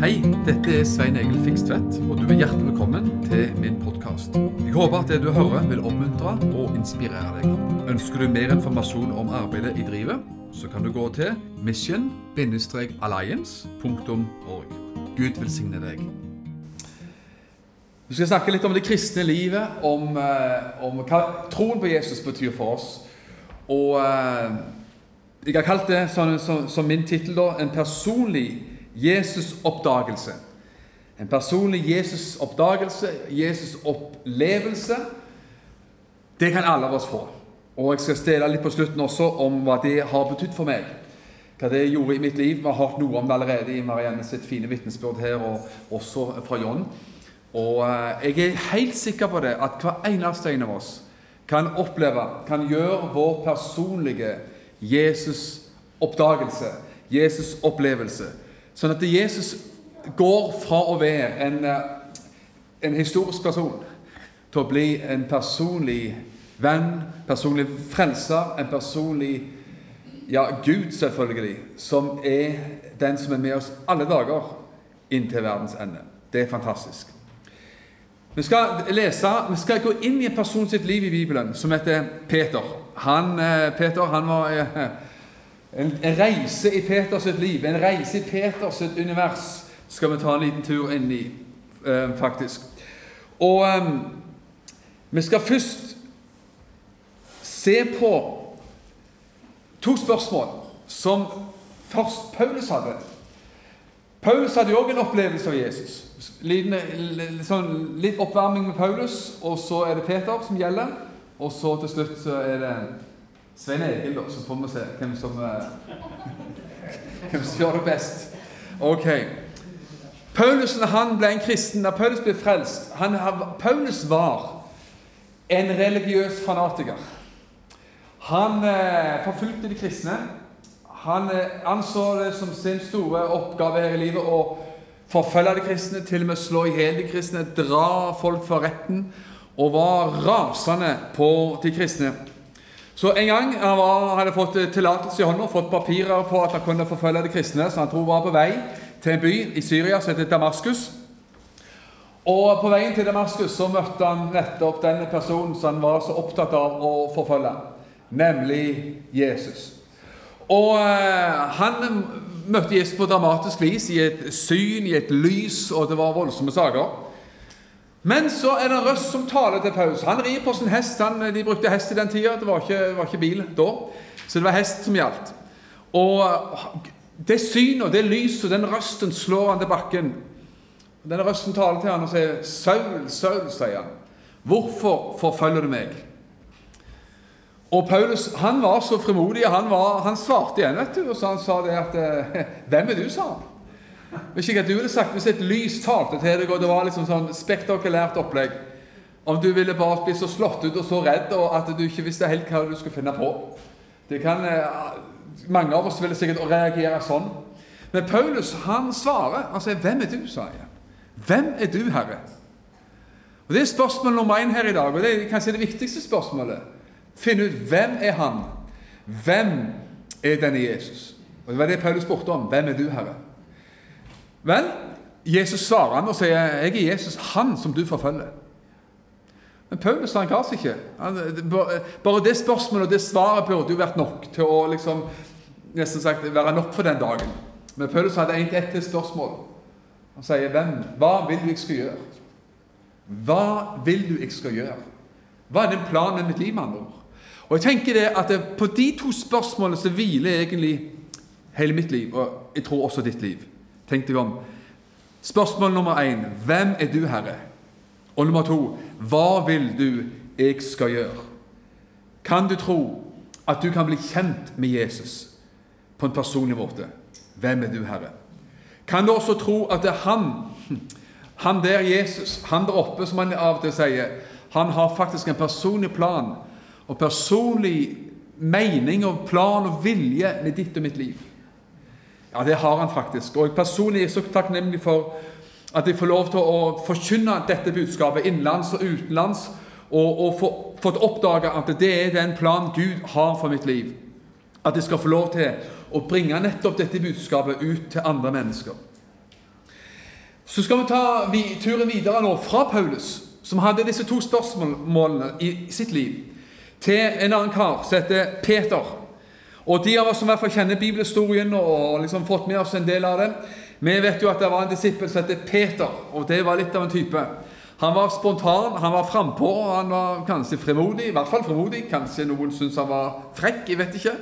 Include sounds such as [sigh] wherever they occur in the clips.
Hei, dette er Svein Egil Fikstvedt, og du er hjertelig velkommen til min podkast. Jeg håper at det du hører, vil oppmuntre og inspirere deg. Ønsker du mer informasjon om arbeidet i drivet, så kan du gå til mission-alliance.org. Gud velsigne deg. Vi skal snakke litt om det kristne livet, om, eh, om hva troen på Jesus betyr for oss. Og eh, jeg har kalt det som, som, som min tittel en personlig Jesus-oppdagelse. En personlig Jesus-oppdagelse, Jesus-opplevelse. Det kan alle av oss få. Og jeg skal stille litt på slutten også om hva det har betydd for meg. Hva det gjorde i mitt liv. Vi har hørt noe om det allerede i Marianne sitt fine vitnesbyrd her, og også fra John. Og eh, jeg er helt sikker på det, at hver eneste en av oss kan oppleve, kan gjøre vår personlige Jesus-oppdagelse, Jesus-opplevelse. Sånn at Jesus går fra å være en, eh, en historisk person til å bli en personlig venn, personlig frelser, en personlig ja, Gud, selvfølgelig, som er den som er med oss alle dager inntil verdens ende. Det er fantastisk. Vi skal lese, vi skal gå inn i en person sitt liv i Bibelen som heter Peter. Han, eh, Peter han var eh, en, en reise i Peters liv, en reise i Peters univers skal vi ta en liten tur inn i, eh, faktisk. Og vi skal først se på to spørsmål som først Paulus hadde. Paulus hadde òg en opplevelse av Jesus. Sånn, litt oppvarming med Paulus, og så er det Peter som gjelder. Og så til slutt så er det Svein Egil, da. Så får vi se hvem som, hvem som gjør det best. Ok. Paulus han ble en kristen, da Paulus ble frelst han, Paulus var en religiøs fanatiker. Han eh, forfulgte de kristne. Han eh, anså det som sin store oppgave her i livet å forfølge de kristne, til og med slå i hjel de kristne, dra folk for retten, og var rasende på de kristne. Så En gang han var, hadde fått eh, tillatelse i hånda, fått papirer på at han kunne forfølge de kristne, så han tror var på vei til en by i Syria som heter Damaskus. Og På veien til Damaskus så møtte han nettopp denne personen som han var så opptatt av å forfølge, nemlig Jesus. Og eh, Han møtte Jesus på dramatisk vis, i et syn, i et lys, og det var voldsomme saker. Men så er det en røst som taler til Paulus. Han rir på sin hest. Han, de brukte hest i den tida. Det var ikke, var ikke bil da. Så det var hest som gjaldt. Og det synet og det lyset den røsten slår han til bakken. Denne røsten taler til han og sier, 'Saul, Saul', sier han. 'Hvorfor forfølger du meg?' Og Paulus han var så frimodig. Han, var, han svarte igjen, vet du, og så han sa det at 'Hvem er du?' sa han. Vet ikke at du ville sagt hvis et lys talte til deg, og det var liksom sånn spektakulært opplegg. Om du ville bare bli så slått ut og så redd og at du ikke visste helt hva du skulle finne på. Det kan, eh, Mange av oss ville sikkert reagere sånn. Men Paulus han svarer. Sier, 'Hvem er du?' sa jeg. 'Hvem er du, Herre?' Og Det er spørsmål nummer én her i dag, og det er kanskje det viktigste spørsmålet. Finne ut hvem er han? Hvem er denne Jesus? Og Det var det Paulus spurte om. Hvem er du, Herre? Vel, Jesus svarer han og sier, 'Jeg er Jesus, han som du forfølger'. Men Paulus han ga seg ikke. Bare det spørsmålet og det svaret burde jo vært nok til å liksom, nesten sagt, være nok for den dagen. Men Paulus hadde en ett til spørsmål. Han sier, 'Hvem? Hva vil du jeg skal gjøre?' Hva vil du jeg skal gjøre? Hva er den planen med mitt liv, med andre? Og jeg tenker det at På de to spørsmålene så hviler egentlig hele mitt liv, og jeg tror også ditt liv. Tenk deg om. Spørsmål nummer én Hvem er du, Herre? Og nummer to Hva vil du jeg skal gjøre? Kan du tro at du kan bli kjent med Jesus på en personlig måte? Hvem er du, Herre? Kan du også tro at det er han, [laughs] han der Jesus, han der oppe, som han av og til sier, han har faktisk en personlig plan og personlig mening og plan og vilje med ditt og mitt liv. Ja, det har han faktisk. Og jeg personlig er så takknemlig for at jeg får lov til å forkynne dette budskapet innenlands og utenlands, og, og få, fått oppdage at det er den plan Gud har for mitt liv. At jeg skal få lov til å bringe nettopp dette budskapet ut til andre mennesker. Så skal vi ta turen videre nå fra Paulus, som hadde disse to spørsmålene i sitt liv, til en annen kar som heter Peter. Og De av oss som kjenner bibelhistorien og liksom fått med oss en del av det, vi vet jo at det var en disippel som heter Peter, og det var litt av en type. Han var spontan, han var frampå, han var kanskje fremodig. I hvert fall fremodig. Kanskje noen syntes han var frekk, jeg vet ikke.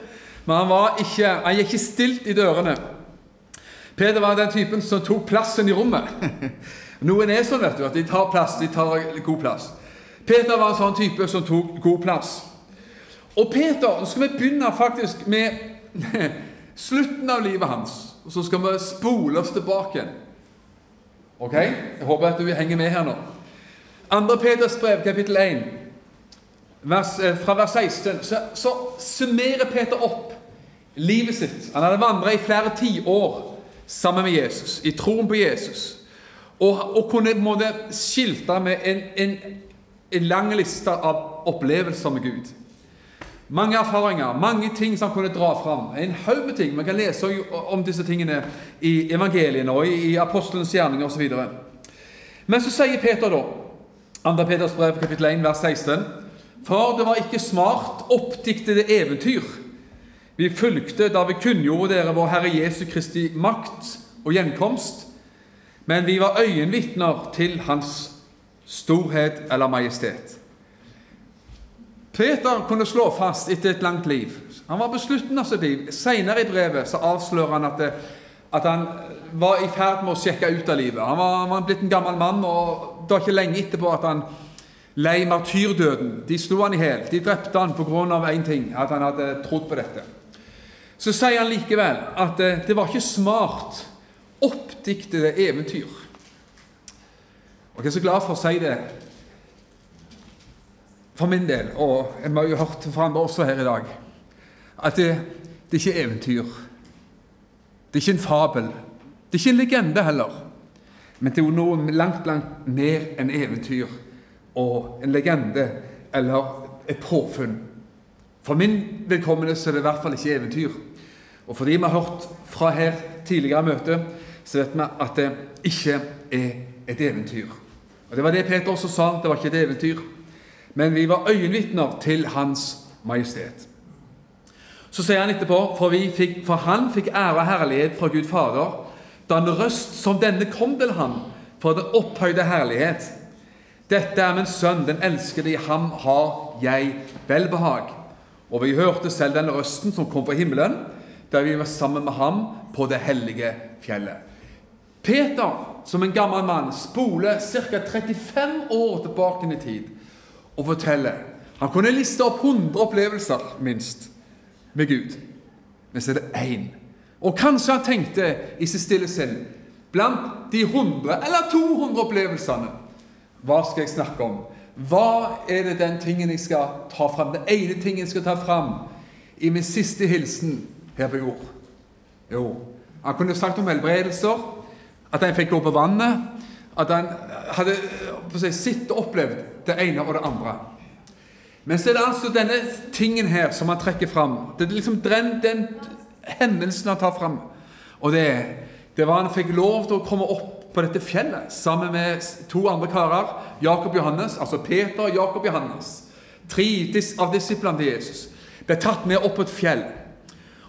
Men han, var ikke, han gikk ikke stilt i dørene. Peter var den typen som tok plassen i rommet. [laughs] Noen er sånn, vet du, at de tar plass, de tar god plass. Peter var en sånn type som tok god plass. Og Peter, Nå skal vi begynne faktisk med [laughs] slutten av livet hans. Og så skal vi spole oss tilbake. Ok? Jeg håper at du henger med her nå. 2. Peters brev, kapittel 1, vers, eh, fra vers 16, så, så, summerer Peter opp livet sitt. Han hadde vandra i flere tiår sammen med Jesus, i troen på Jesus, og, og kunne på en måte skilte med en, en, en lang liste av opplevelser med Gud. Mange erfaringer, mange ting som han kunne dra fram. En haug med ting. Man kan lese om disse tingene i evangeliene og i apostelens gjerninger osv. Men så sier Peter da, 2. Peters brev, kapittel 1, vers 16.: For det var ikke smart oppdiktede eventyr vi fulgte da vi kunngjorde dere vår Herre Jesu Kristi makt og gjenkomst, men vi var øyenvitner til Hans storhet eller majestet. Peter kunne slå fast etter et langt liv Han var på slutten av sitt liv. Senere i brevet så avslører han at, det, at han var i ferd med å sjekke ut av livet. Han var, han var, blitt en gammel mann, og det var ikke lenge etterpå at han lei martyrdøden. De slo han i hjel. De drepte han pga. én ting, at han hadde trodd på dette. Så sier han likevel at det, det var ikke smart oppdiktede eventyr. Og Jeg er så glad for å si det for min del, og jeg har jo hørt fra andre også her i dag, at det, det er ikke eventyr. Det er ikke en fabel. Det er ikke en legende heller. Men det er jo noe langt, langt mer enn eventyr og en legende eller et påfunn. For min vedkommende så er det i hvert fall ikke eventyr. Og fordi vi har hørt fra her tidligere møte, så vet vi at det ikke er et eventyr. Og Det var det Peter også sa. Det var ikke et eventyr men vi var øyenvitner til Hans Majestet. Så sier han etterpå, for, fikk, for han fikk ære og herlighet fra Gud Fader, da en røst som denne kom til ham fra den opphøyde herlighet. Dette er min sønn, den elskede, i ham har jeg velbehag. Og vi hørte selv den røsten som kom fra himmelen, da vi var sammen med ham på det hellige fjellet. Peter, som en gammel mann, spoler ca. 35 år tilbake i tid og fortelle. Han kunne liste opp 100 opplevelser, minst, med Gud. Men så er det én. Og kanskje han tenkte i sitt stille sinn Blant de 100 eller 200 opplevelsene, hva skal jeg snakke om? Hva er det den tingen jeg skal ta fram? Den ene tingen jeg skal ta fram i min siste hilsen her på jord? Jo, han kunne snakket om helbredelser, at han fikk gå på vannet, at han hadde si, sett og opplevd det ene og det andre. Men så er det altså denne tingen her som han trekker fram. Det er liksom den, den hendelsen han tar fram. Og det, det var han fikk lov til å komme opp på dette fjellet sammen med to andre karer. Jakob Johannes, altså Peter og Jakob Johannes. Tre av disiplene til Jesus ble tatt med opp på et fjell.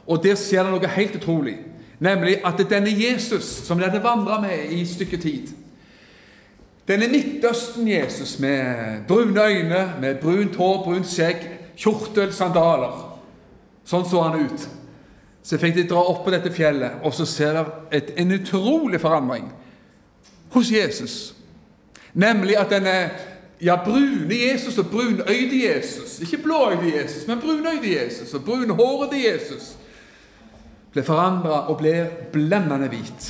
Og der skjer det noe helt utrolig. Nemlig at denne Jesus, som de hadde vandra med i et stykke tid denne Midtøsten-Jesus med brune øyne, med brunt hår, brunt skjegg, kjortel, sandaler. Sånn så han ut. Så fikk de dra opp på dette fjellet, og så ser de en utrolig forandring hos Jesus. Nemlig at denne ja, brune Jesus og brunøyde Jesus Ikke blåøyde Jesus, men brunøyde Jesus og brunhårede Jesus ble forandra og ble blendende hvit.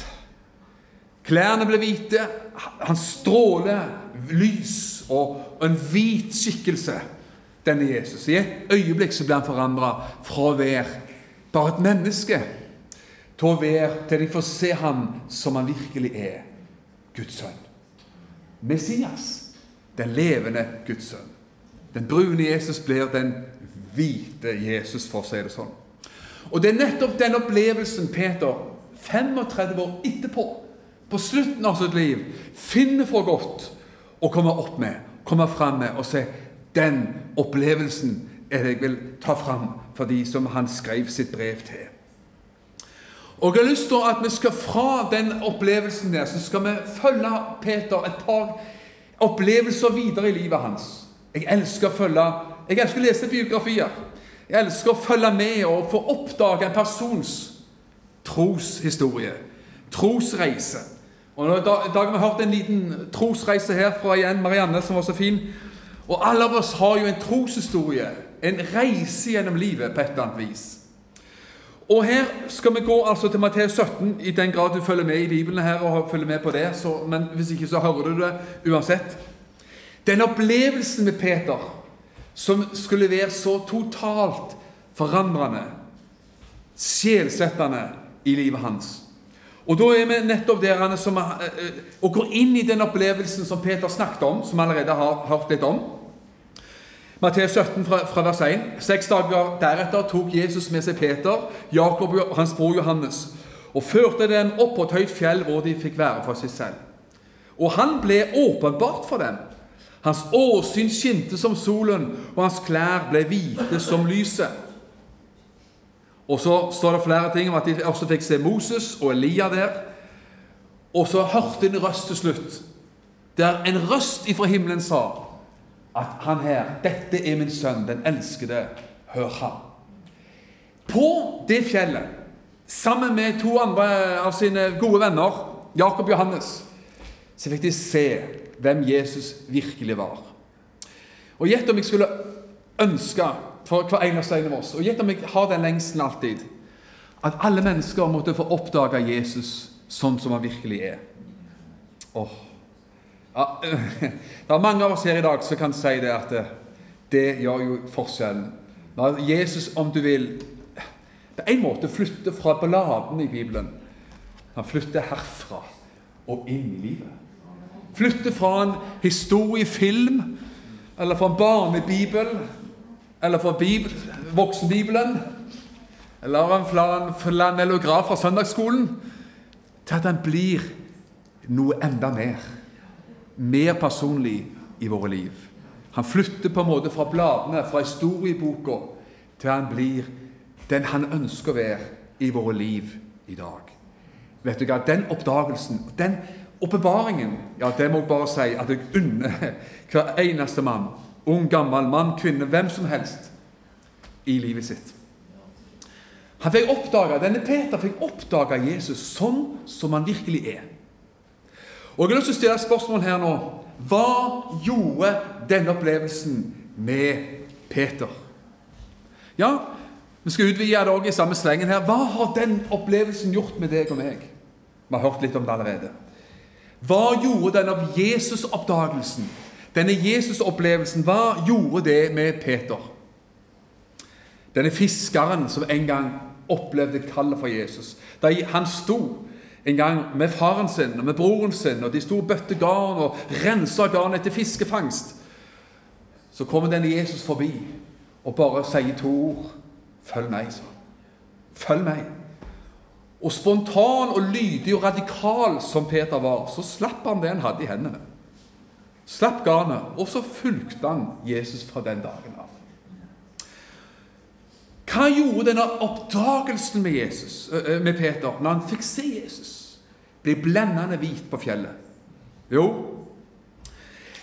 Klærne ble hvite, han stråler lys og en hvit skikkelse, denne Jesus. I et øyeblikk så ble han forandra fra å være bare et menneske til å være til de får se ham som han virkelig er Guds sønn. Messias, den levende Guds sønn. Den brune Jesus blir den hvite Jesus, for å si det sånn. Og Det er nettopp den opplevelsen Peter 35 år etterpå på slutten av sitt liv finner for godt å komme opp med, komme fram med og si den opplevelsen er det jeg vil ta fram for de som han skrev sitt brev til. Og Jeg har lyst til at vi skal fra den opplevelsen der, så skal vi følge Peter et par opplevelser videre i livet hans. Jeg elsker å følge, jeg elsker å lese biografier. Jeg elsker å følge med og få oppdage en persons troshistorie, trosreise. Og I dag har vi hørt en liten trosreise her fra igjen Marianne, som var så fin. Og alle av oss har jo en troshistorie, en reise gjennom livet på et eller annet vis. Og Her skal vi gå altså til Matteus 17, i den grad du følger med i Bibelen her og følger med på det. Så, men hvis ikke, så hører du det uansett. Den opplevelsen med Peter som skulle være så totalt forandrende, sjelsettende i livet hans. Og Da er vi nettopp der som, eh, eh, og går inn i den opplevelsen som Peter snakket om, som vi allerede har hørt litt om. Matteus 17 fra, fra vers 1. Seks dager deretter tok Jesus med seg Peter, Jakob og hans bror Johannes og førte dem opp på et høyt fjell hvor de fikk være for seg selv. Og han ble åpenbart for dem. Hans åsyn skinte som solen, og hans klær ble hvite som lyset. Og så står det flere ting om at de også fikk se Moses og Elia der. Og så hørte de en røst til slutt, der en røst ifra himmelen sa at han her, dette er min sønn, den elskede, hør ham. På det fjellet, sammen med to andre av sine gode venner, Jakob og Johannes, så fikk de se hvem Jesus virkelig var. Og gjett om jeg skulle ønske for hver eneste en av oss, og gjett om jeg har den lengselen alltid, at alle mennesker måtte få oppdage Jesus sånn som han virkelig er. Åh, ja, [laughs] det er mange av oss her i dag som kan si det at det, det gjør jo forskjellen. Når Jesus, om du vil, på en måte flytter fra bladene i Bibelen Han flytter herfra og inn i livet. Flytter fra en historiefilm, eller fra en barnebibel, eller fra Bibel, voksenbibelen, eller en flanellograf fra søndagsskolen, til at han blir noe enda mer mer personlig i våre liv. Han flytter på en måte fra bladene, fra historieboka, til han blir den han ønsker å være i våre liv i dag. Vet du hva? Den oppdagelsen, den åpenbaringen, ja, det må jeg bare si at jeg unner [laughs] hver eneste mann, ung, gammel, mann, kvinne, hvem som helst, i livet sitt. Han fikk oppdage, Denne Peter fikk oppdage Jesus sånn som han virkelig er. Og Jeg har lyst til å stille et spørsmål her nå. Hva gjorde denne opplevelsen med Peter? Ja, vi skal utvide det også i samme slengen her. Hva har den opplevelsen gjort med deg og meg? Vi har hørt litt om det allerede. Hva gjorde denne Jesus-oppdagelsen, denne Jesus-opplevelsen, hva gjorde det med Peter? Denne fiskeren som en gang opplevde kallet for Jesus. Da han sto en gang med faren sin og med broren sin, og de sto og bøtte garn og rensa garn etter fiskefangst. Så kommer denne Jesus forbi og bare sier to ord. 'Følg meg', sa han. Følg meg. Og spontan og lydig og radikal som Peter var, så slapp han det han hadde i hendene. Slapp garnet, og så fulgte han Jesus fra den dagen av. Hva gjorde denne oppdagelsen med, Jesus, med Peter når han fikk se Jesus? Bli blendende hvit på fjellet. Jo,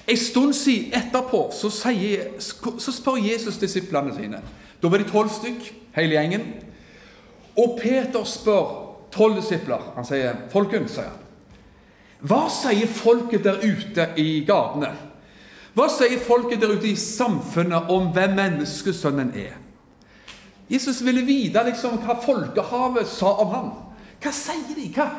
en stund siden etterpå så, sier, så spør Jesus disiplene sine. Da var de tolv stykk, hele gjengen. Og Peter spør tolv disipler. Han sier, 'Folkens', sier han. Hva sier folket der ute i gatene? Hva sier folket der ute i samfunnet om hvem menneskesønnen er? Jesus ville vite liksom hva folkehavet sa om ham. Hva sier de? Hva,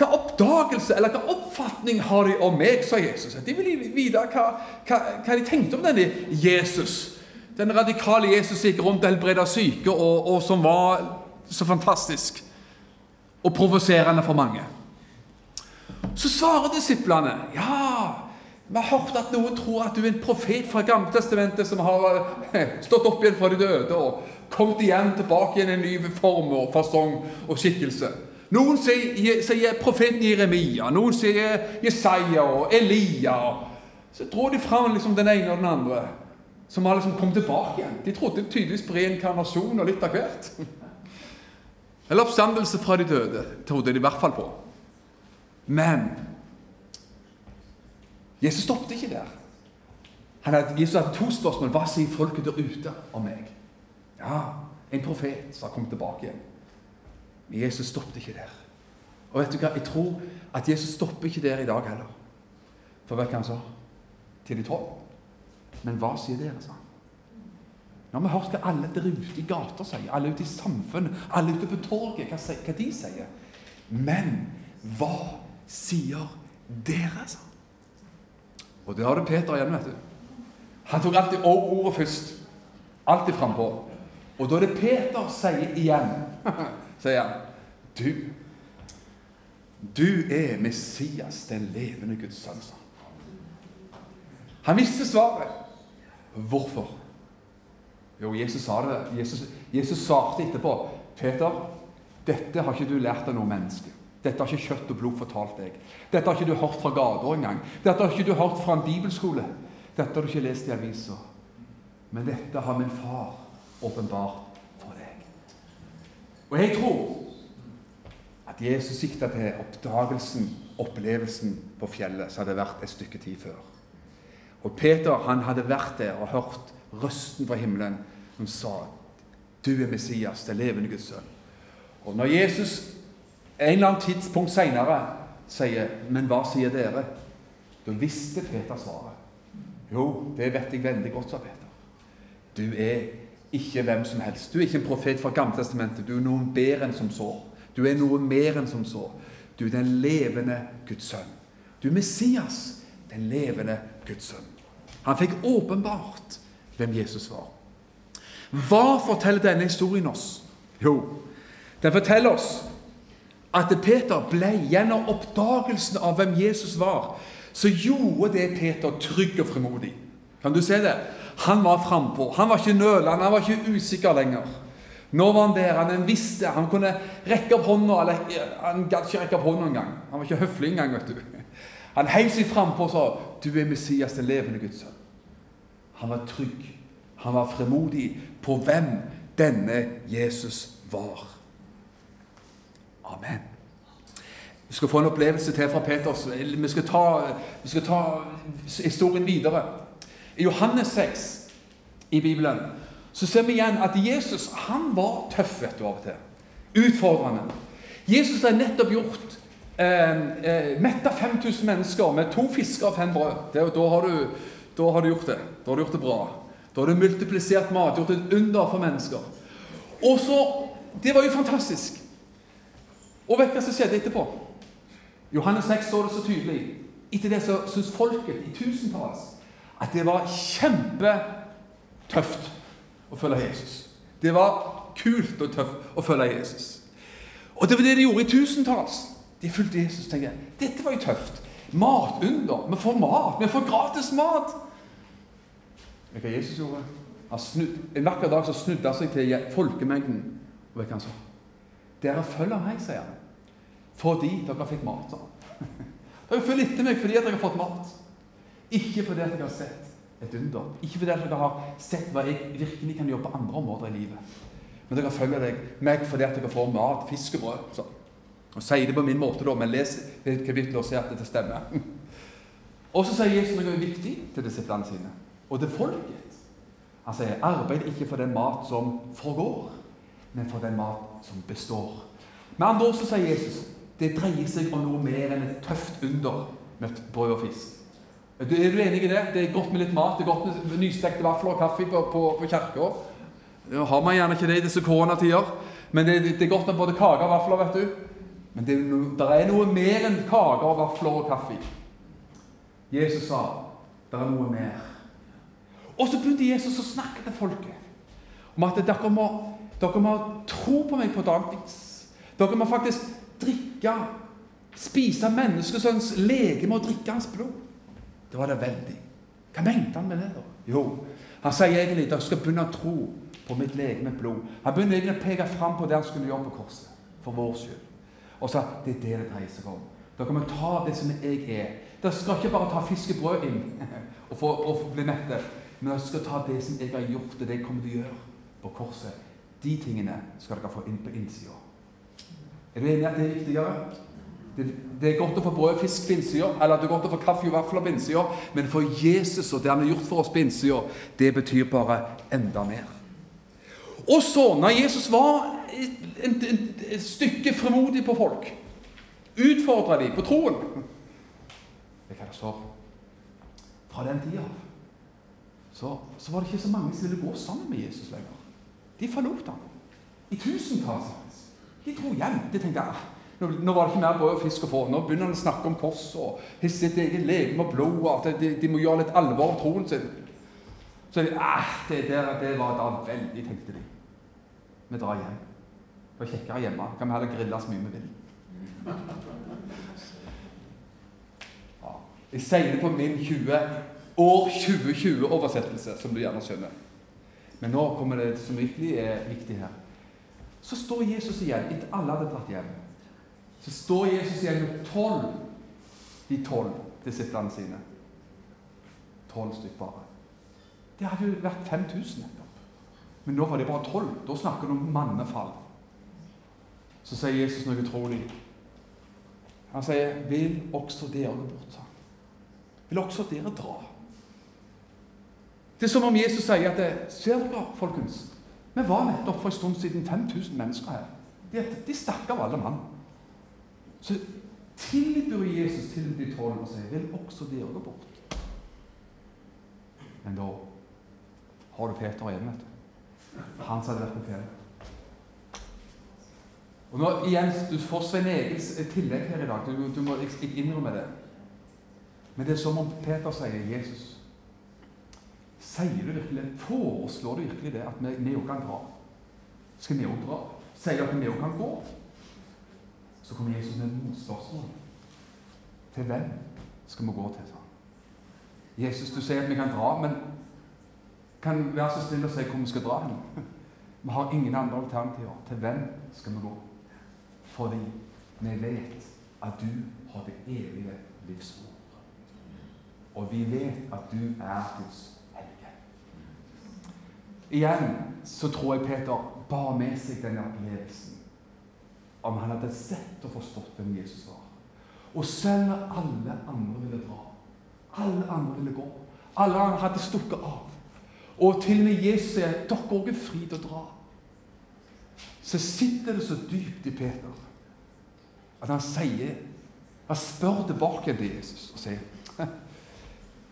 hva oppdagelse eller hva oppfatning har de om meg, sa Jesus. De ville vite hva, hva, hva, de tenkte om denne Jesus. Den radikale Jesus som gikk rundt og syke, og, og, som var så fantastisk og provoserende for mange. Så svarer disiplene ja, vi har hørt at noen tror at du er en profet fra Gamletestamentet som har eh, stått opp igjen fra de døde og kommet igjen tilbake igjen i en ny form og fasong og skikkelse. Noen sier, sier profeten Jeremia, noen sier Jesaja og Elia. Så drar de fram liksom den ene og den andre, som har liksom kommet tilbake igjen. De trodde tydeligvis på reinkarnasjon og litt av hvert. [laughs] Eller oppstandelse fra de døde, trodde de i hvert fall på. Men Jesus stoppet ikke der. Hadde, Jesus hadde to spørsmål. Hva sier folket der ute om meg? Ja, en profet som har kommet tilbake igjen. Men Jesus stoppet ikke der. Og vet du hva? Jeg tror at Jesus stopper ikke der i dag heller. For vet du hva han sa? Til de tolv. Men hva sier dere, sa han. Nå har vi hørt hva alle der ute i gata sier, alle ute i samfunnet, alle ute på torget, hva, hva de sier. Men hva sier dere, sa. Og det har du Peter igjen, vet du. Han tok alltid ordet først. Alltid frampå. Og da er det Peter sier igjen, [laughs] sier han, du Du er Messias, den levende Guds sønn. Han visste svaret. Hvorfor? Jo, Jesus sa det. Jesus, Jesus svarte etterpå. Peter, dette har ikke du lært av noe menneske. Dette har ikke kjøtt og blod fortalt deg. Dette har ikke du hørt fra gata engang. Dette har ikke du hørt fra en bibelskole. Dette har du ikke lest i avisa. Men dette har min far åpenbart for deg. Og jeg tror at Jesus sikta til oppdagelsen, opplevelsen på fjellet som hadde vært et stykke tid før. Og Peter han hadde vært der og hørt røsten fra himmelen som sa du er Messias, den levende Guds sønn. Og når Jesus en eller annen tidspunkt seinere sier 'Men hva sier dere?' Da visste Peter svaret. Jo, det vet jeg veldig godt, sa Peter. Du er ikke hvem som helst. Du er ikke en profet fra Gammeltestamentet. Du er noe bedre enn som så. Du er noe mer enn som så. Du er den levende Guds sønn. Du er Messias, den levende Guds sønn. Han fikk åpenbart hvem Jesus var. Hva forteller denne historien oss? Jo, den forteller oss at Peter ble gjennom oppdagelsen av hvem Jesus var, så gjorde det Peter trygg og frimodig. Kan du se det? Han var frampå. Han var ikke nølende, han var ikke usikker lenger. Nå var han der, han visste, han kunne rekke opp hånda eller Han gadd ikke rekke opp hånda engang. Han var ikke høflig engang. vet du. Han heiv seg frampå og sa 'Du er Messias, den levende Guds sønn'. Han var trygg. Han var fremodig på hvem denne Jesus var. Amen. Vi skal få en opplevelse til fra Peters. Vi skal ta, vi skal ta historien videre. I Johannes 6 i Bibelen så ser vi igjen at Jesus han var tøff vet du, av og til. Utfordrende. Jesus har nettopp gjort eh, eh, metta 5000 mennesker med to fisker og fem brød. Det, da, har du, da har du gjort det. Da har du gjort det bra. Da har du multiplisert mat, gjort et under for mennesker. Og så, Det var jo fantastisk. Og vet hva som skjedde etterpå? Johannes 6 står det så tydelig. Etter det så syns folket i tusentalls at det var kjempetøft å følge Jesus. Det var kult og tøft å følge Jesus. Og det var det de gjorde i tusentalls. De fulgte Jesus og tenkte dette var jo tøft. Matunder. Vi får mat. Vi får gratis mat. Vet du hva Jesus gjorde? Snudd, en vakker dag så snudde han seg til folkemengden. Og vet hva han sa? Dere følger meg, sier han. Fordi dere fikk mat. [laughs] Dere følger etter meg fordi dere har fått mat. Ikke fordi dere har sett et under. Ikke fordi dere har sett hva jeg virkelig kan gjøre på andre områder i livet. Men dere følger deg meg fordi dere får mat, fisk og brød. Så. Og sier det på min måte, da, men les kapittelet og se at dette stemmer. [laughs] Og så sier Jesus noe viktig til disiplene sine, og til folket. Han sier, 'Arbeid ikke for den mat som forgår, men for den mat som består'. Med andre så sier Jesus det dreier seg om noe mer enn et tøft under med brød og fisk. Er du enig i det? Det er godt med litt mat. Det er godt med nystekte vafler og kaffe på, på, på kirka. Har man gjerne ikke det i disse koronatider, men det, det, er godt med både kake og vafler. vet du. Men det, det er noe mer enn kaker, vafler og kaffe. Jesus sa det er noe mer. Og så begynte Jesus å snakke til folket om at dere må, dere må tro på meg på dagvis. Dere må faktisk drikke, spise menneskesønns legeme og drikke hans blod. Det var det veldig. Hva mente han med det? da? Jo, han sier egentlig at dere skal begynne å tro på mitt legeme blod. Han begynner egentlig å peke fram på det han skulle gjøre på korset. For vår skyld. Og sa det er det det dreier seg om. Dere må ta det som jeg er. Dere skal ikke bare ta fiskebrød inn [laughs] og, få, og bli mette, men dere skal ta det som jeg har gjort, og det jeg kommer til å gjøre på korset. De tingene skal dere få inn på innsida. Er du enig i at det er viktigere? Det, det, er godt å få brød og fisk på innsida, eller det er godt å få kaffe og vafler på innsida, men for Jesus og det han har gjort for oss på innsida, det betyr bare enda mer. Og så, når Jesus var et, stykke fremodig på folk, utfordra dem på troen Det er hva det står. Fra den tida så, så, var det ikke så mange som ville gå sammen med Jesus lenger. De forlot ham. I tusentalls. De dro hjem. De tenkte ah, nå, nå, var det ikke mer brød og fisk å få. Nå begynner han å snakke om kors og sitt eget legeme og blod. og at de, de, må gjøre litt alvor av troen sin. Så de, ah, det, det var da veldig, tenkte de. Vi drar hjem. Det var kjekkere hjemme. Kan vi heller grille så mye vi vil. Jeg sier det på min 20 år 2020-oversettelse, som du gjerne skjønner. Men nå kommer det som virkelig er viktig her. Så står Jesus igjen, etter alle hadde dratt hjem. Så står Jesus igjen med tolv, de tolv disiplene sine. Tolv stykker bare. Det hadde jo vært 5000 nettopp. Men nå var det bare tolv. Da snakker du om mannefall. Så sier Jesus noe utrolig. Han sier, 'Vil også dere gå bort?' sa Vil også dere dra? Det er som om Jesus sier at Ser dere, folkens? Vi var nettopp for en stund siden 5000 mennesker her. De, de stakk av alle mann. Så tilbyr Jesus til de tolv og sier, 'Vil også dere gå bort?' Men da har du Peter igjen, vet du. Han som hadde vært på fjellet. Og nå igjen, Du får Svein Egils tillegg her i dag. Du, du må innrømme det. Men det er som om Peter sier Jesus Sier du virkelig, Foreslår du virkelig det, at vi, også kan dra? Skal vi også dra? Sier at vi også kan gå? Så kommer Jesus med et motspørsmål. Til hvem skal vi gå til? sa Jesus, du sier at vi kan dra, men kan du være så snill å si hvor vi skal dra hen? [laughs] Vi har ingen andre alternativer. Til hvem skal vi gå? Fordi vi vet at du har det evige livsord. Og vi vet at du er Guds Igjen så tror jeg Peter bar med seg denne opplevelsen om han hadde sett og forstått hvem Jesus var. Og selv når alle andre ville dra, alle andre ville gå, alle andre hadde stukket av, og til og med Jesus sier dere òg er fri til å dra, så sitter det så dypt i Peter at han sier Han spør tilbake til Jesus og sier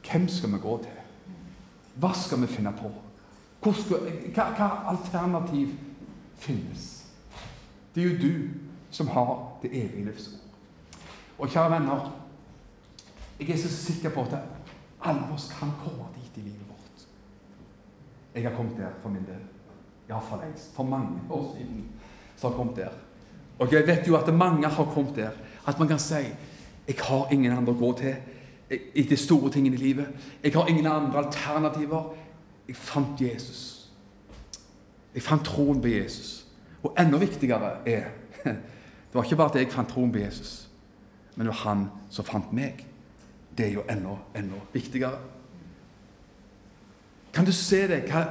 Hvem skal vi gå til? Hva skal vi finne på? Hva, alternativ finnes? Det er jo du som har det evige livsord. Og kjære venner, jeg er så sikker på at alle oss kan komme dit i livet vårt. Jeg har kommet der for min del. Iallfall lengst. For mange år siden så har jeg kommet der. Og jeg vet jo at mange har kommet der. At man kan si jeg har ingen andre å gå til i de store tingene i livet. Jeg har ingen andre alternativer. Jeg fant Jesus. Jeg fant troen på Jesus. Og enda viktigere er [laughs] Det var ikke bare at jeg fant troen på Jesus, men det var han som fant meg. Det er jo enda, enda viktigere. Kan du se det, hva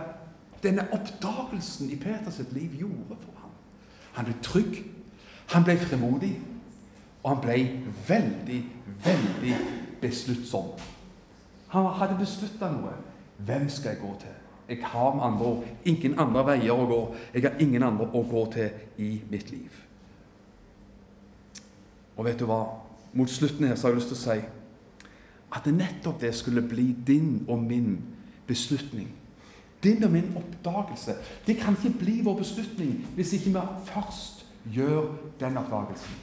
denne oppdagelsen i Peters liv gjorde for ham? Han ble trygg, han ble fremodig, og han ble veldig, veldig besluttsom. Han hadde beslutta noe. Hvem skal jeg gå til? Jeg har med andre ord ingen andre veier å gå. Jeg har ingen andre å gå til i mitt liv. Og vet du hva? Mot slutten her så har jeg lyst til å si at nettopp det skulle bli din og min beslutning. Din og min oppdagelse. Det kan ikke bli vår beslutning hvis ikke vi først gjør den oppdagelsen.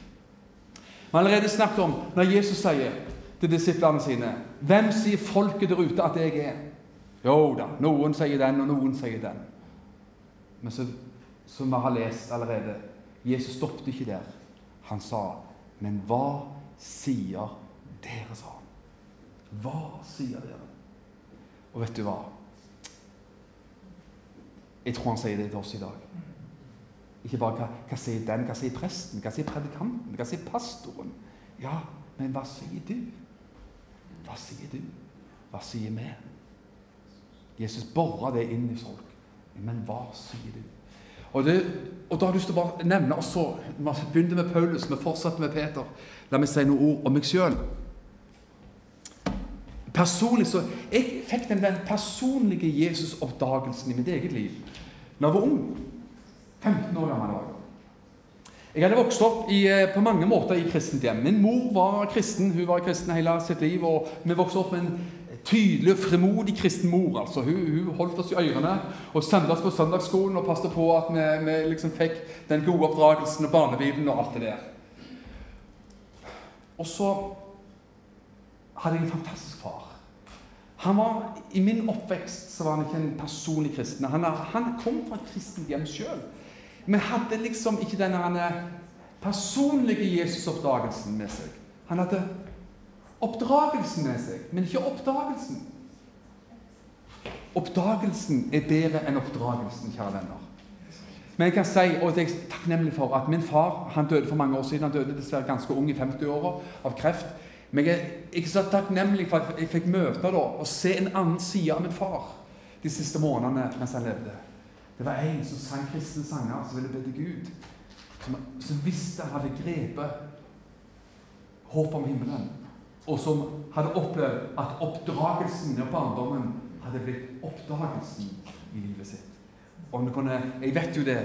Vi har allerede snakket om når Jesus sier til disiplene sine Hvem sier folket der ute at jeg er? Jo da, noen sier den, og noen sier den. Men så, som vi har lest allerede, Jesus stoppet ikke der. Han sa, 'Men hva sier dere?' sa han. Hva sier dere? Og vet du hva? Jeg tror han sier det til oss i dag. Ikke bare hva, hva sier den, hva sier presten, hva sier predikanten, hva sier pastoren? Ja, men hva sier du? Hva sier du? Hva sier vi? Jesus borer det inn i folk. Men hva sier du? Og, det, og da har jeg lyst til å bare nevne også, Vi begynte med Paulus, vi fortsetter med Peter. La meg si noen ord om meg sjøl. Personlig så, Jeg fikk den, den personlige Jesus-oppdagelsen i mitt eget liv da jeg var ung. 15 år gammel. Dag. Jeg hadde vokst opp i, eh, på mange måter i kristent hjem. Min mor var kristen, hun var kristen hele sitt liv. og Vi vokste opp med en tydelig og frimodig kristen mor. altså. Hun, hun, holdt oss i ørene og sendte oss på søndagsskolen og passet på at vi, vi liksom fikk den gode oppdragelsen og barnebibelen og alt det der. Og så hadde jeg en fantastisk far. Han var, I min oppvekst så var han ikke en personlig kristen. Han, han kom fra et kristent hjem sjøl. Men hadde liksom ikke denne personlige Jesus-oppdagelsen med seg. Han hadde oppdragelsen med seg, men ikke oppdagelsen. Oppdagelsen er bedre enn oppdragelsen, kjære venner. Men jeg kan si, og jeg er takknemlig for, at min far han døde for mange år siden. Han døde dessverre ganske ung, i 50-åra, av kreft. Men jeg er ikke så takknemlig for at jeg fikk møte da, og se en annen side av min far de siste månedene mens han levde. Det var en som sang kristne sanger, som ville be til Gud. Som, som visste han hadde grepet håp om himmelen og som hadde opplevd at oppdragelsen i barndommen hadde blitt oppdagelsen i livet sitt. Og kunne, Jeg vet jo det,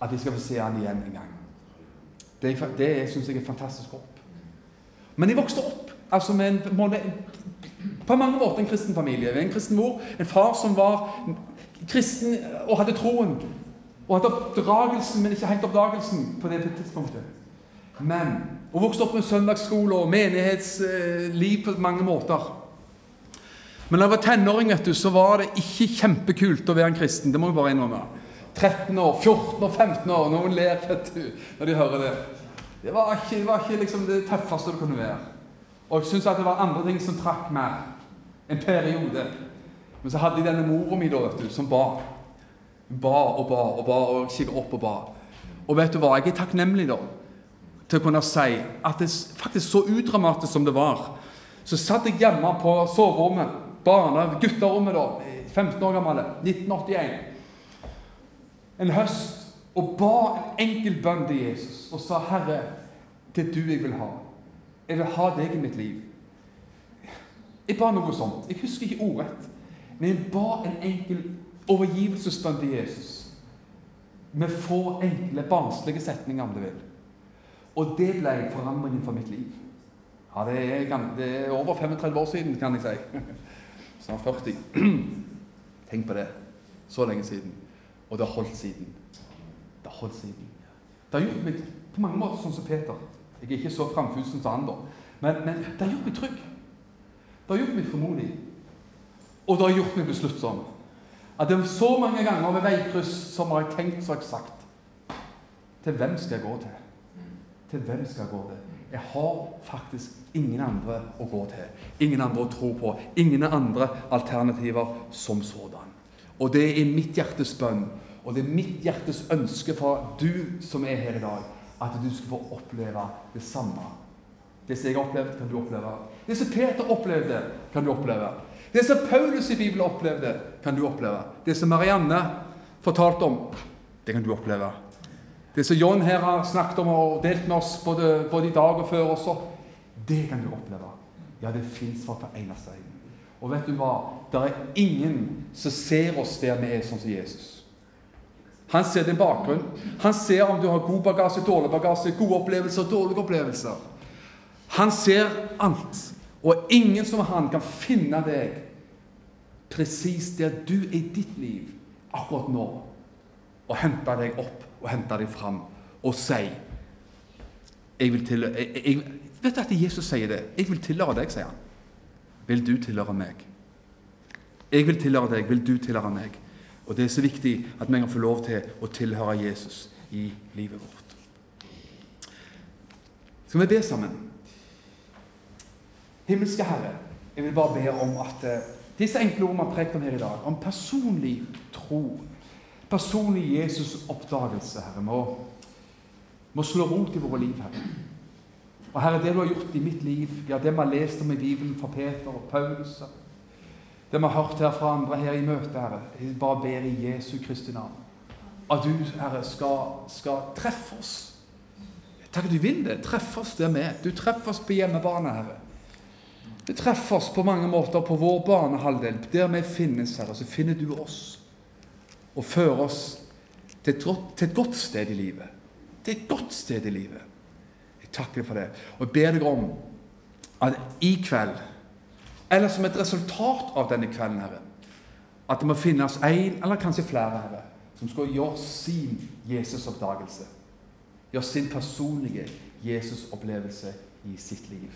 at jeg skal få se han igjen en gang. Det, det syns jeg er fantastisk opp. Men jeg vokste opp altså med en, måte, på mange måter en kristen familie. En kristen mor, en far som var kristen og hadde troen. Og hadde oppdragelsen, men ikke helt oppdagelsen på det tidspunktet. Men og vokste opp med søndagsskole og menighetsliv på mange måter. Men da jeg var tenåring, vet du, så var det ikke kjempekult å være en kristen. Det må jeg bare innrømme. 13 år, 14 år, 15 år. Noen ler vet du, når de hører det. Det var ikke, det var ikke liksom det tøffeste det kunne være. Og jeg syns det var andre ting som trakk mer. En periode. Men så hadde jeg denne mora mi da, vet du, som ba. Ba og ba og ba og kikket opp og ba. Og vet du hva, jeg er takknemlig da til å kunne si at det faktisk så udramatisk som det var, så satt jeg hjemme på soverommet, barne, gutterommet, da, 15 år gammel, 1981, en høst, og ba en enkel bønn til Jesus og sa, 'Herre, det er du jeg vil ha. Jeg vil ha deg i mitt liv.' Jeg ba noe sånt. Jeg husker ikke ordrett. Men jeg ba en enkel overgivelsesbønn til Jesus med få enkle, barnslige setninger, om du vil. Og det ble forandringen for mitt liv. Ja, det er, det er, over 35 år siden, kan jeg si. [laughs] Snart 40. [clears throat] Tenk på det. Så lenge siden. Og det har holdt siden. Det har holdt siden. Det har gjort meg på mange måter sånn som Peter. Jeg er ikke så framfusen som da. Men, men, det har gjort meg trygg. Det har gjort meg formodig. Og det har gjort meg besluttsom. At det er så mange ganger ved veikryss som har jeg tenkt så eksakt Til hvem skal jeg gå til? Til hvem skal gå til? Jeg har faktisk ingen andre å gå til. Ingen andre å tro på. Ingen andre alternativer som sådan. Og det er mitt hjertes bønn, og det er mitt hjertes ønske for du som er her i dag, at du skal få oppleve det samme. Det som jeg har opplevd, kan du oppleve. Det som Peter opplevde, kan du oppleve. Det som Paulus i Bibelen opplevde, kan du oppleve. Det som Marianne fortalte om, det kan du oppleve. Det som John her har snakket om og delt med oss både, både i dag og før også, det kan du oppleve. Ja, det fins for hver eneste en. Og vet du hva? Det er ingen som ser oss der vi er sånn som Jesus. Han ser din bakgrunn. Han ser om du har god bagasje, dårlig bagasje, gode opplevelser, dårlige opplevelser. Han ser alt. Og ingen som han kan finne deg presis der du er i ditt liv akkurat nå, og hente deg opp og hente dem fram og si jeg vil tilhøre, jeg, jeg, Vet du at Jesus sier det? 'Jeg vil tilhøre deg', sier han. Vil du tilhøre meg? Jeg vil tilhøre deg, vil du tilhøre meg? Og Det er så viktig at vi kan få lov til å tilhøre Jesus i livet vårt. Skal vi be sammen? Himmelske Herre, jeg vil bare be om at eh, disse enkle ordene vi har prekt om her i dag, om personlig tro personlig Jesus-oppdagelse, Herre, må, må slå rot i våre liv, Herre. Og Herre, det du har gjort i mitt liv, ja, det vi har lest om i Bibelen fra Peter og Paulus, det vi har hørt her fra andre her i møtet, Herre, jeg bare ber i Jesu Kristi navn at du, Herre, skal, skal treffe oss. Takk at du vil det. Treff oss der vi er. Du treffer oss på hjemmebane, Herre. Du treffer oss på mange måter på vår banehalvdel. Der vi finnes, Herre, så finner du oss og føre oss til et, godt, sted i livet. Til et godt sted i livet. Jeg takker deg for det. Og jeg ber deg om at i kveld, eller som et resultat av denne kvelden, Herre, at det må finnes én eller kanskje flere, Herre, som skal gjøre sin Jesus-oppdagelse. Gjøre sin personlige Jesus-opplevelse i sitt liv.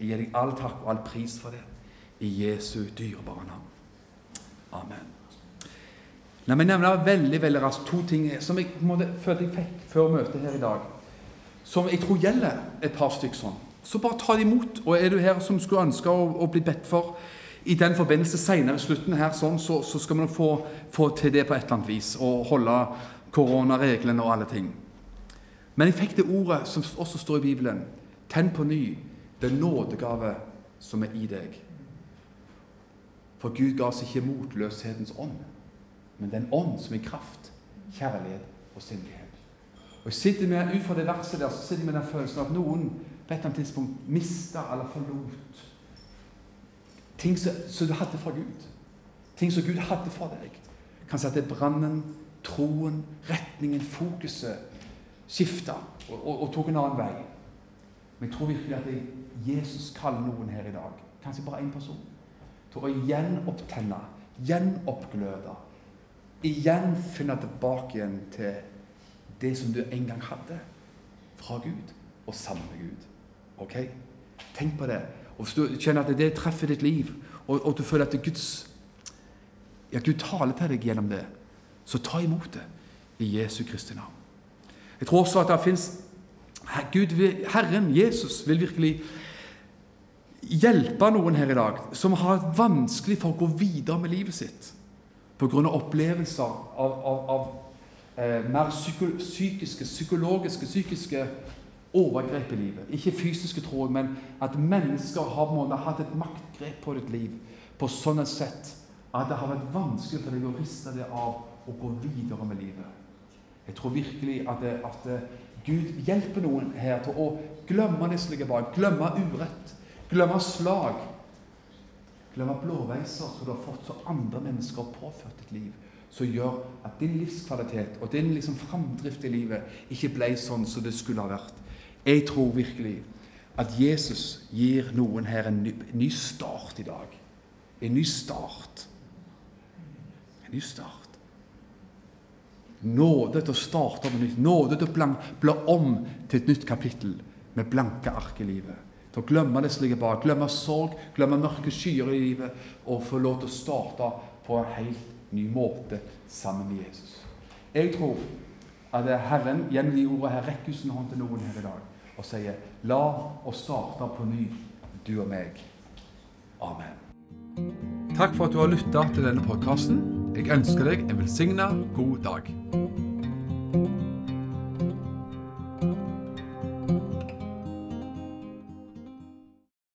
Jeg gir deg all takk og all pris for det. I Jesu dyrebare navn. Amen. La meg nevne veldig veldig raskt to ting som jeg måtte, følte jeg fikk før møtet her i dag. Som jeg tror gjelder et par stykker sånn. Så bare ta det imot. Og er du her som skulle ønske å, å bli bedt for i den forbindelse senere i slutten her, sånn, så, så, skal man få, få, til det på et eller annet vis. Og holde koronareglene og alle ting. Men jeg fikk det ordet som også står i Bibelen. Tenn på ny den nådegave som er i deg. For Gud ga oss ikke motløshetens ånd men den ånd som er kraft, kjærlighet og sindighet. Og jeg sitter med, Ut fra det verset der så sitter jeg med den følelsen at noen på et eller annet tidspunkt mista eller forlot ting som, du hadde fra Gud. Ting som Gud hadde fra deg. Det er brannen, troen, retningen, fokuset skifta og, og, og, tok en annen vei. Men jeg tror virkelig at jeg, Jesus kaller noen her i dag, kanskje bare én person, til å gjenopptenne, gjenoppgløde igjen finne tilbake igjen til det som du en gang hadde fra Gud, og sammen med Gud. Ok? Tenk på det. Og Hvis du kjenner at det treffer ditt liv, og, og du føler at Guds ja, Gud taler til deg gjennom det, så ta imot det i Jesu Kristi navn. Jeg tror også at det fins Herren Jesus vil virkelig hjelpe noen her i dag som har vanskelig for å gå videre med livet sitt pga. opplevelser av, av, av eh, mer psyko, psykiske, psykologiske, psykiske overgrep i livet. Ikke fysiske, tror jeg, men at mennesker har måte, hatt et maktgrep på ditt liv på sånn et sett at det har vært vanskelig for deg å riste det av og gå videre med livet. Jeg tror virkelig at, det, at det, Gud hjelper noen her til å glemme det som ligger bak, glemme urett, glemme slag Glemme blåveiser som du har fått så andre mennesker påført ditt liv, som gjør at din livskvalitet og din liksom framdrift i livet ikke ble sånn som det skulle ha vært. Jeg tror virkelig at Jesus gir noen her en ny, en ny start i dag. En ny start. En ny start. Nåde til å starte på nytt. Nåde til å bla om til et nytt kapittel med blanke ark i livet. Til å glemme det som ligger bak. Glemme sorg, glemme mørke skyer i livet. Og få lov til å starte på en helt ny måte sammen med Jesus. Jeg tror at Herren gjennom de ordene her rekker sin hånd til noen her i dag og sier La oss starte på ny, du og meg. Amen. Takk for at du har lytta til denne podkasten. Jeg ønsker deg en velsigna god dag.